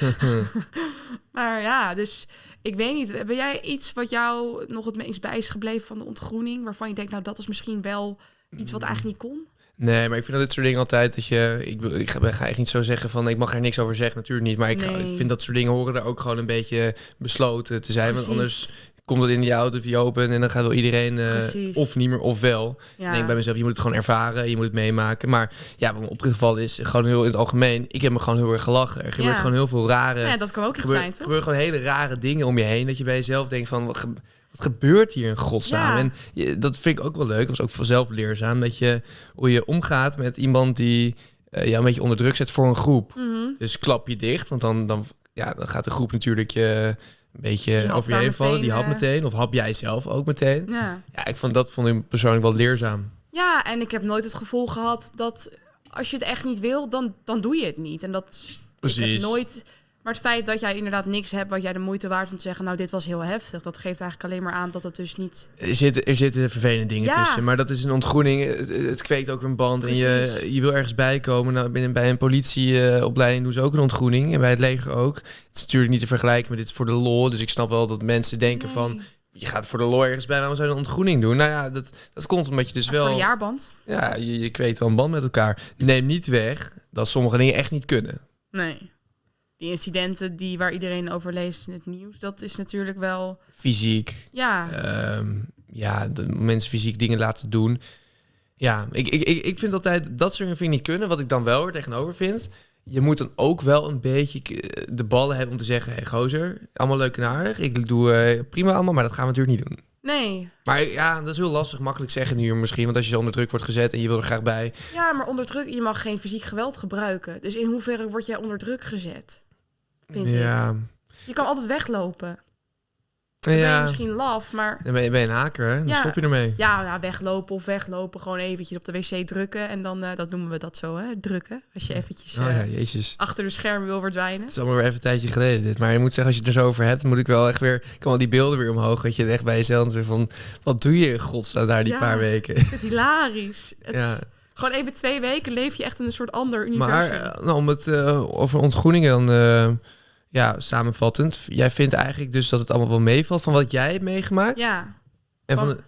maar ja, dus ik weet niet. Heb jij iets wat jou nog het meest bij is gebleven van de ontgroening? Waarvan je denkt, nou dat is misschien wel iets wat eigenlijk niet kon? Nee, maar ik vind dat dit soort dingen altijd dat je. Ik, wil, ik ga, ga echt niet zo zeggen van ik mag er niks over zeggen, natuurlijk niet. Maar ik, Nee. ik vind dat soort dingen horen er ook gewoon een beetje besloten te zijn. Want anders komt het in die auto via open en dan gaat wel iedereen Precies. of niet meer of wel. Ja. Ik denk bij mezelf, je moet het gewoon ervaren, je moet het meemaken. Maar ja, wat me opgevallen is, gewoon heel in het algemeen, ik heb me gewoon heel erg gelachen. Er gebeurt Ja. gewoon heel veel rare. ja, dat kan ook er iets zijn, er toch? gebeuren gewoon hele rare dingen om je heen. Dat je bij jezelf denkt van, wat, wat gebeurt hier in godsnaam? Ja. En je, dat vind ik ook wel leuk. Dat was ook vanzelf leerzaam. Dat je, hoe je omgaat met iemand die eh jou een beetje onder druk zet voor een groep. Mhm. Dus klap je dicht, want dan, dan, ja, dan gaat de groep natuurlijk je een beetje over je heen vallen. Die hap eh, meteen. Of hap jij zelf ook meteen. Ja. Ja, ik vond dat vond ik persoonlijk wel leerzaam. Ja, en ik heb nooit het gevoel gehad dat als je het echt niet wil, dan, dan doe je het niet. En dat Ik Precies. heb nooit. Maar het feit dat jij inderdaad niks hebt wat jij de moeite waard om te zeggen, nou dit was heel heftig, dat geeft eigenlijk alleen maar aan dat het dus niet. Er zitten, er zitten vervelende dingen Ja. tussen, maar dat is een ontgroening. Het, het kweekt ook een band en je, je wil ergens bij komen. Nou, binnen, bij een politieopleiding doen ze ook een ontgroening en bij het leger ook. Het is natuurlijk niet te vergelijken met dit is voor de lol. Dus ik snap wel dat mensen denken van, je gaat voor de lol ergens bij, waarom zou je een ontgroening doen? Nou ja, dat, dat komt omdat je dus Maar voor wel... een jaarband? Ja, je, je kweekt wel een band met elkaar. Neem niet weg dat sommige dingen echt niet kunnen. Nee. Die incidenten die waar iedereen over leest in het nieuws, dat is natuurlijk wel. Fysiek, Ja. Ehm, ja, de mensen fysiek dingen laten doen. Ja, ik, ik, ik, ik vind altijd dat soort dingen niet kunnen. Wat ik dan wel er tegenover vind. Je moet dan ook wel een beetje k- de ballen hebben om te zeggen... hey, gozer, allemaal leuk en aardig. Ik doe eh, prima allemaal, maar dat gaan we natuurlijk niet doen. Nee. Maar ja, dat is heel lastig, makkelijk zeggen nu misschien. Want als je zo onder druk wordt gezet en je wil er graag bij... Ja, maar onder druk, je mag geen fysiek geweld gebruiken. Dus in hoeverre word jij onder druk gezet? Vind ik. ja, Je kan altijd weglopen. Dan ben je ja. misschien laf, maar Dan ben je, ben je een haker, hè? Dan Ja. stop je ermee. Ja, ja, weglopen of weglopen. Gewoon eventjes op de wc drukken. En dan, eh, dat noemen we dat zo, hè? Drukken. Als je eventjes Oh eh, ja, jezus. achter de schermen wil verdwijnen. Het is allemaal weer even een tijdje geleden dit. Maar je moet zeggen, als je het er zo over hebt, moet ik wel echt weer... Ik kan wel die beelden weer omhoog. Dat je echt bij jezelf denkt van... Wat doe je in godsnaam daar die paar weken? Het is hilarisch. Het ja, is- gewoon even twee weken leef je echt in een soort ander universum. maar eh, nou, om het eh, over ontgroeningen dan... ja, samenvattend. Jij vindt eigenlijk dus dat het allemaal wel meevalt van wat jij hebt meegemaakt? ja, En van, de-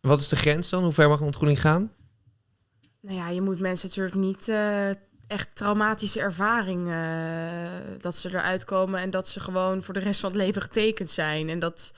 wat is de grens dan? Hoe ver mag een ontgroening gaan? nou ja, je moet mensen natuurlijk niet eh, echt traumatische ervaring... eh, dat ze eruit komen en dat ze gewoon voor de rest van het leven getekend zijn. En dat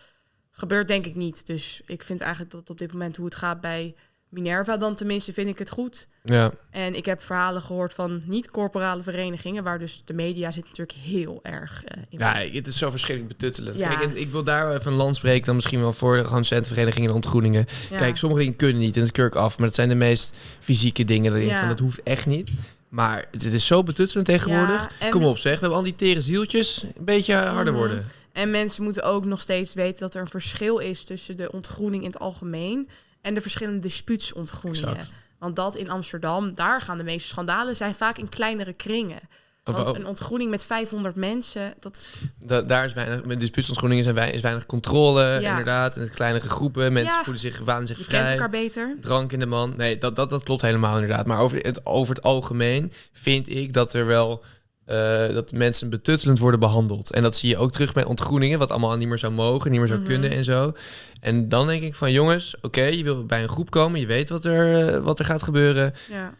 gebeurt denk ik niet. Dus ik vind eigenlijk dat op dit moment hoe het gaat bij Minerva... dan tenminste vind ik het goed. Ja, En ik heb verhalen gehoord van niet-corporale verenigingen, waar dus de media zit natuurlijk heel erg eh, in. ja het is zo verschrikkelijk betuttelend. Ja. Kijk, ik wil daar even een land spreken dan misschien wel voor de gewoon centenverenigingen en ontgroeningen. Ja. Kijk, sommige dingen kunnen niet en dat keur ik af. Maar dat zijn de meest fysieke dingen. Dat, Ja. van, dat hoeft echt niet. Maar het, het is zo betuttelend tegenwoordig. En- Kom op zeg, we hebben al die tere zieltjes. Een beetje harder Mhm. worden. En mensen moeten ook nog steeds weten dat er een verschil is tussen de ontgroening in het algemeen en de verschillende dispuutsontgroeningen. Exact. Want dat in Amsterdam, daar gaan de meeste schandalen zijn vaak in kleinere kringen. Want een ontgroening met 500 mensen, dat da- daar is weinig, met dispuutsontgroeningen zijn wij, is weinig controle, Ja. inderdaad. En kleinere groepen, mensen Ja. voelen zich, wanen zich je kent vrij. elkaar beter. Drank in de man. Nee, dat, dat, dat klopt helemaal inderdaad. Maar over het, over het algemeen vind ik dat er wel... eh, dat mensen betuttelend worden behandeld. En dat zie je ook terug bij ontgroeningen, wat allemaal niet meer zou mogen, niet meer zou Mhm. kunnen en zo. En dan denk ik van jongens, oké, je wil bij een groep komen, je weet wat er, eh, wat er gaat gebeuren. Ja.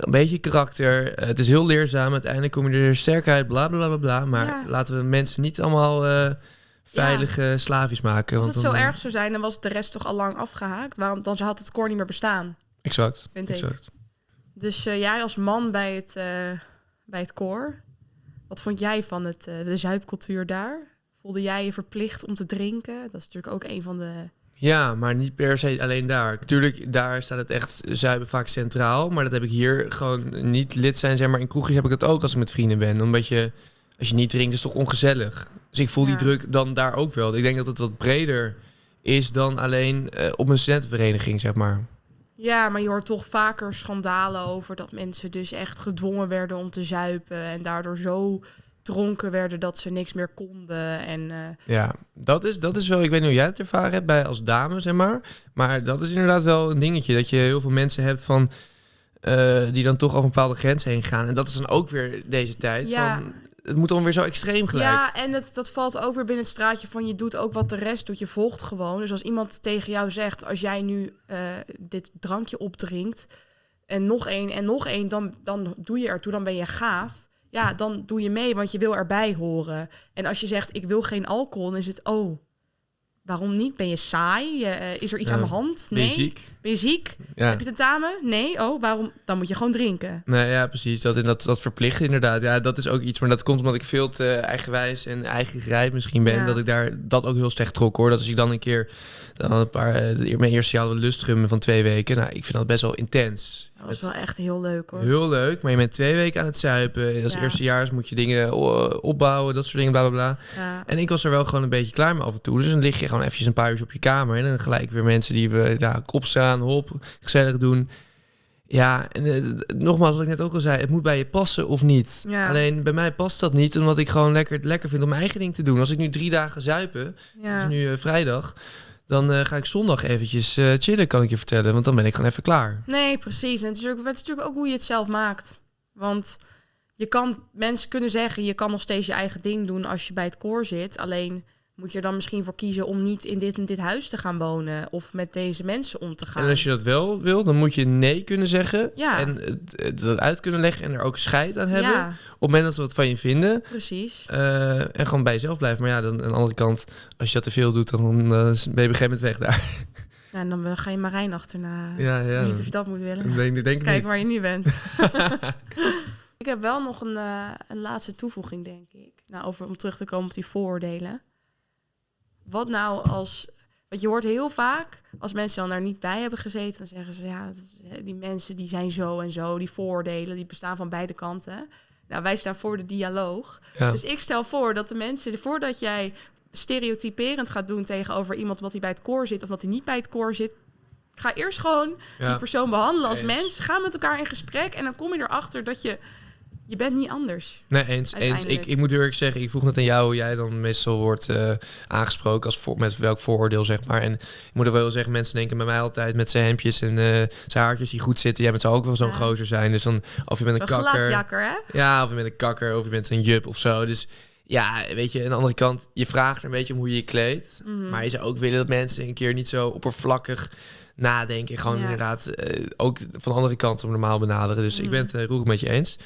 Een beetje karakter. eh, het is heel leerzaam. Uiteindelijk kom je er sterk uit, bla bla bla bla. Maar Ja. laten we mensen niet allemaal veilige slaafjes maken. Als want het zo dan, erg zou zijn, dan was de rest toch al lang afgehaakt. Waarom, dan had het koor niet meer bestaan. Exact. Ik. Dus jij als man bij het, bij het koor, wat vond jij van het, eh, de zuipcultuur daar? voelde jij je verplicht om te drinken. Dat is natuurlijk ook een van de... Ja, maar niet per se alleen daar. Natuurlijk, daar staat het echt zuipen vaak centraal. Maar dat heb ik hier gewoon niet lid zijn. Zeg maar in kroegjes heb ik dat ook als ik met vrienden ben. Omdat je, als je niet drinkt, is het toch ongezellig. Dus ik voel die druk dan daar ook wel. Ik denk dat het wat breder is dan alleen eh, op een studentenvereniging, zeg maar. Ja, maar je hoort toch vaker schandalen over dat mensen dus echt gedwongen werden om te zuipen. En daardoor zo dronken werden dat ze niks meer konden. En eh, Ja, dat is, dat is wel... Ik weet niet hoe jij het ervaren hebt bij als dame, zeg maar. Maar dat is inderdaad wel een dingetje. Dat je heel veel mensen hebt van... eh, die dan toch over een bepaalde grens heen gaan. En dat is dan ook weer deze tijd. Ja. Van, het moet dan weer zo extreem gelijk. Ja, en het, dat valt weer binnen het straatje van je doet ook wat de rest doet. Je volgt gewoon. Dus als iemand tegen jou zegt, als jij nu eh, dit drankje opdrinkt en nog één en nog één, dan, dan doe je ertoe, dan ben je gaaf. Ja, dan doe je mee, want je wil erbij horen. En als je zegt, ik wil geen alcohol, dan is het, oh, waarom niet? Ben je saai? Je, eh, is er iets Ja. aan de hand? Ben Nee. je ziek? Ben je ziek? Ja. Heb je tentamen? Nee. Oh, waarom? Dan moet je gewoon drinken. Nee, ja, precies. Dat, en dat, dat verplicht inderdaad. Ja, dat is ook iets. Maar dat komt omdat ik veel te eigenwijs en eigen grijp misschien ben. Ja. Dat ik daar dat ook heel slecht trok hoor. Dat als ik dan een keer dan een paar, eh, mijn eerste jaar lustrum van twee weken. Nou, ik vind dat best wel intens. Dat was wel echt heel leuk hoor. Heel leuk, maar je bent twee weken aan het zuipen. En als Ja. eerstejaars moet je dingen o- opbouwen, dat soort dingen, bla bla bla. Ja. En ik was er wel gewoon een beetje klaar mee af en toe. Dus dan lig je gewoon eventjes een paar uur op je kamer. En dan gelijk weer mensen die we ja, kop staan, hop, gezellig doen. Ja, en eh, nogmaals, wat ik net ook al zei, het moet bij je passen of niet. Ja. Alleen bij mij past dat niet, omdat ik gewoon lekker, het lekker vind om mijn eigen ding te doen. Als ik nu drie dagen zuipen, Ja. het is nu eh, vrijdag, dan eh, ga ik zondag eventjes eh, chillen, kan ik je vertellen. Want dan ben ik gewoon even klaar. Nee, precies. En het is, het is natuurlijk ook hoe je het zelf maakt. Want je kan, mensen kunnen zeggen, je kan nog steeds je eigen ding doen als je bij het koor zit. Alleen moet je er dan misschien voor kiezen om niet in dit en dit huis te gaan wonen. Of met deze mensen om te gaan. En als je dat wel wil, dan moet je nee kunnen zeggen. Ja. En het, dat uit kunnen leggen en er ook scheid aan hebben. Ja, Op het moment dat ze wat van je vinden. precies. eh, en gewoon bij jezelf blijven. Maar ja, dan aan de andere kant, als je dat te veel doet, dan eh, ben je op een gegeven moment weg daar. Ja, en dan ga je Marijn achterna. Ja, ja. Niet of je dat moet willen. Ik denk, denk Kijk niet. waar je nu bent. ik heb wel nog een, eh, een laatste toevoeging, denk ik. Nou, over, om terug te komen op die vooroordelen. Wat nou als... Want je hoort heel vaak, als mensen dan daar niet bij hebben gezeten... dan zeggen ze, ja, die mensen die zijn zo en zo. Die vooroordelen, die bestaan van beide kanten. Nou, wij staan voor de dialoog. Ja. Dus ik stel voor dat de mensen, voordat jij stereotyperend gaat doen tegenover iemand... omdat hij bij het koor zit of dat hij niet bij het koor zit... ga eerst gewoon die persoon behandelen als Eens. mens. Ga met elkaar in gesprek en dan kom je erachter dat je... Je bent niet anders. Nee, eens. eens. Ik, ik moet eerlijk zeggen, ik vroeg net aan jou hoe jij dan meestal wordt eh, aangesproken als voor, met welk vooroordeel, zeg maar. En ik moet er wel zeggen, mensen denken bij mij altijd met zijn hemdjes en eh, zijn haartjes die goed zitten. Jij bent ook wel zo'n Ja. gozer zijn. Dus dan, of je bent een kakker. hè? Ja, of je bent een kakker, of je bent een jup of zo. Dus ja, weet je, aan de andere kant, je vraagt een beetje om hoe je je kleedt. Mhm. Maar je zou ook willen dat mensen een keer niet zo oppervlakkig nadenken. Gewoon Ja. inderdaad ook ook van de andere kant om normaal benaderen. Dus ik Mhm. ben het uh, roerig met je eens.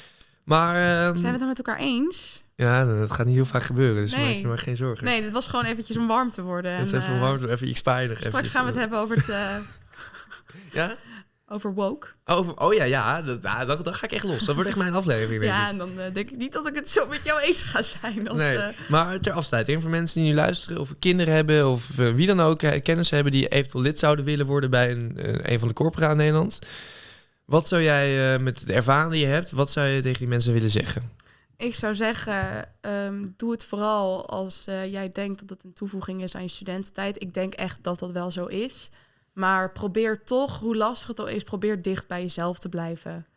Maar ehm, Zijn we het dan met elkaar eens? ja, dat gaat niet heel vaak gebeuren. Dus Nee. maak je maar geen zorgen. Nee, dit was gewoon eventjes om warm te worden. Dat is En, even eh, warm, even ik spaar je nog Straks eventjes. gaan we het hebben over het... eh, Ja? over woke. Over, oh ja, ja, dat, dan, dan ga ik echt los. Dat wordt echt mijn aflevering, Ja, en dan eh, denk ik niet dat ik het zo met jou eens ga zijn. Als, Nee, eh, maar ter afsluiting, voor mensen die nu luisteren, of kinderen hebben, of eh, wie dan ook eh, kennis hebben die eventueel lid zouden willen worden bij een, eh, een van de corpora in Nederland. Wat zou jij eh, met de ervaring die je hebt, wat zou je tegen die mensen willen zeggen? Ik zou zeggen, ehm, doe het vooral als eh, jij denkt dat het een toevoeging is aan je studententijd. Ik denk echt dat dat wel zo is. Maar probeer toch, hoe lastig het al is, probeer dicht bij jezelf te blijven.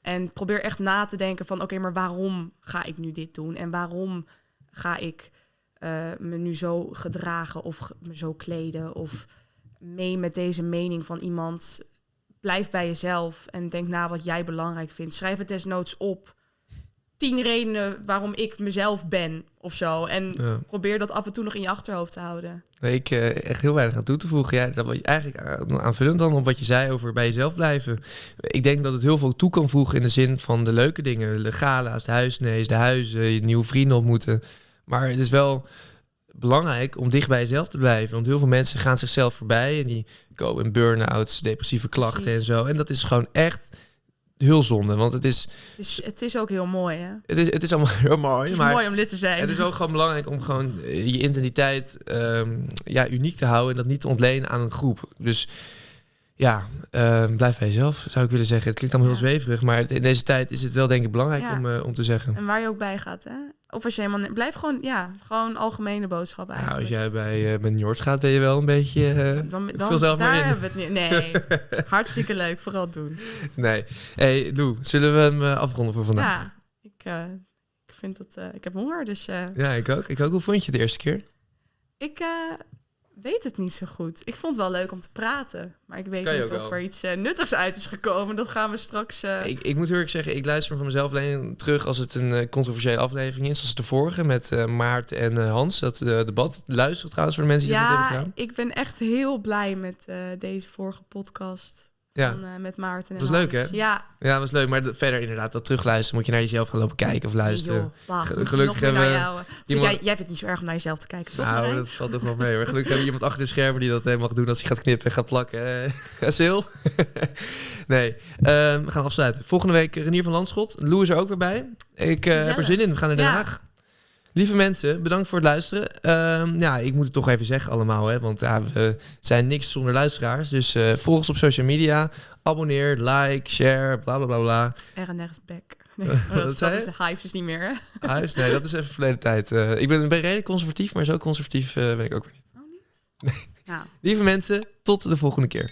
En probeer echt na te denken van, oké, maar waarom ga ik nu dit doen? En waarom ga ik eh, me nu zo gedragen of me zo kleden? Of mee met deze mening van iemand? Blijf bij jezelf en denk na wat jij belangrijk vindt. Schrijf het desnoods op tien redenen waarom ik mezelf ben of zo. En Ja. probeer dat af en toe nog in je achterhoofd te houden. Nee, ik eh, echt heel weinig aan toe te voegen. Ja, dat was eigenlijk aan- aanvullend dan op wat je zei over bij jezelf blijven. Ik denk dat het heel veel toe kan voegen in de zin van de leuke dingen. De gala's, de huisnees, de huizen, je nieuwe vrienden ontmoeten. Maar het is wel belangrijk om dicht bij jezelf te blijven. Want heel veel mensen gaan zichzelf voorbij en die komen in burn-outs, depressieve klachten Precies. en zo. En dat is gewoon echt heel zonde. Want het is, Het is, het is ook heel mooi, hè? het is, het is allemaal heel mooi. Het is maar mooi om lid te zijn. het is ook gewoon belangrijk om gewoon eh, je identiteit ehm, ja, uniek te houden. En dat niet te ontlenen aan een groep. Dus ja, ehm, blijf bij jezelf, zou ik willen zeggen. Het klinkt allemaal heel Ja. zweverig. Maar in deze tijd is het wel denk ik belangrijk Ja. om, eh, om te zeggen. En waar je ook bij gaat, hè? Of als je helemaal... Blijf gewoon, ja, gewoon algemene boodschap Nou, eigenlijk. als jij bij uh, Ben Jort gaat, ben je wel een beetje... eh, dan, dan, vul zelf daar maar in. hebben we het niet. Nee, hartstikke leuk. Vooral doen. Nee. hey, Lou, zullen we hem afronden voor vandaag? Ja, ik, ik vind dat... ik heb honger, dus... Ja, ik ook. Ik ook. Hoe vond je het de eerste keer? ik weet het niet zo goed. Ik vond het wel leuk om te praten. Maar ik weet Kan niet of wel. er iets eh, nuttigs uit is gekomen. Dat gaan we straks... eh, Ik, ik moet eerlijk zeggen, ik luister van mezelf alleen terug als het een eh, controversiële aflevering is. Zoals de vorige met Maart en Hans. Dat debat. Luister trouwens voor de mensen die dat ja, hebben gedaan. ik ben echt heel blij met deze vorige podcast. Ja. Van, eh, met Maarten en Dat was leuk, hè? Ja. ja, was leuk. Maar de- verder inderdaad, dat terugluisteren moet je naar jezelf gaan lopen kijken of luisteren. Joh, gelukkig hebben we jou. eh, iemand- Jij, jij vindt het niet zo erg om naar jezelf te kijken, toch? Nou, dat valt toch wel mee. Maar gelukkig hebben we iemand achter de schermen die dat eh, mag doen als hij gaat knippen en gaat plakken. Eh, Sil? nee, Ehm, we gaan afsluiten. Volgende week Renier van Landschot. Lou is er ook weer bij. Ik heb er zin in. We gaan naar Den. Haag. Lieve mensen, bedankt voor het luisteren. Ehm, ja, ik moet het toch even zeggen allemaal, hè, want ja, we zijn niks zonder luisteraars. Dus eh, volg ons op social media, abonneer, like, share, bla bla bla bla. Er nergens back. Nee, dat, is- dat de Hives is niet meer, hè? Huis, nee, dat is even verleden tijd. Eh, ik ben, ben redelijk conservatief, maar zo conservatief eh, ben ik ook weer niet. Oh, niet? Nou. Lieve mensen, tot de volgende keer.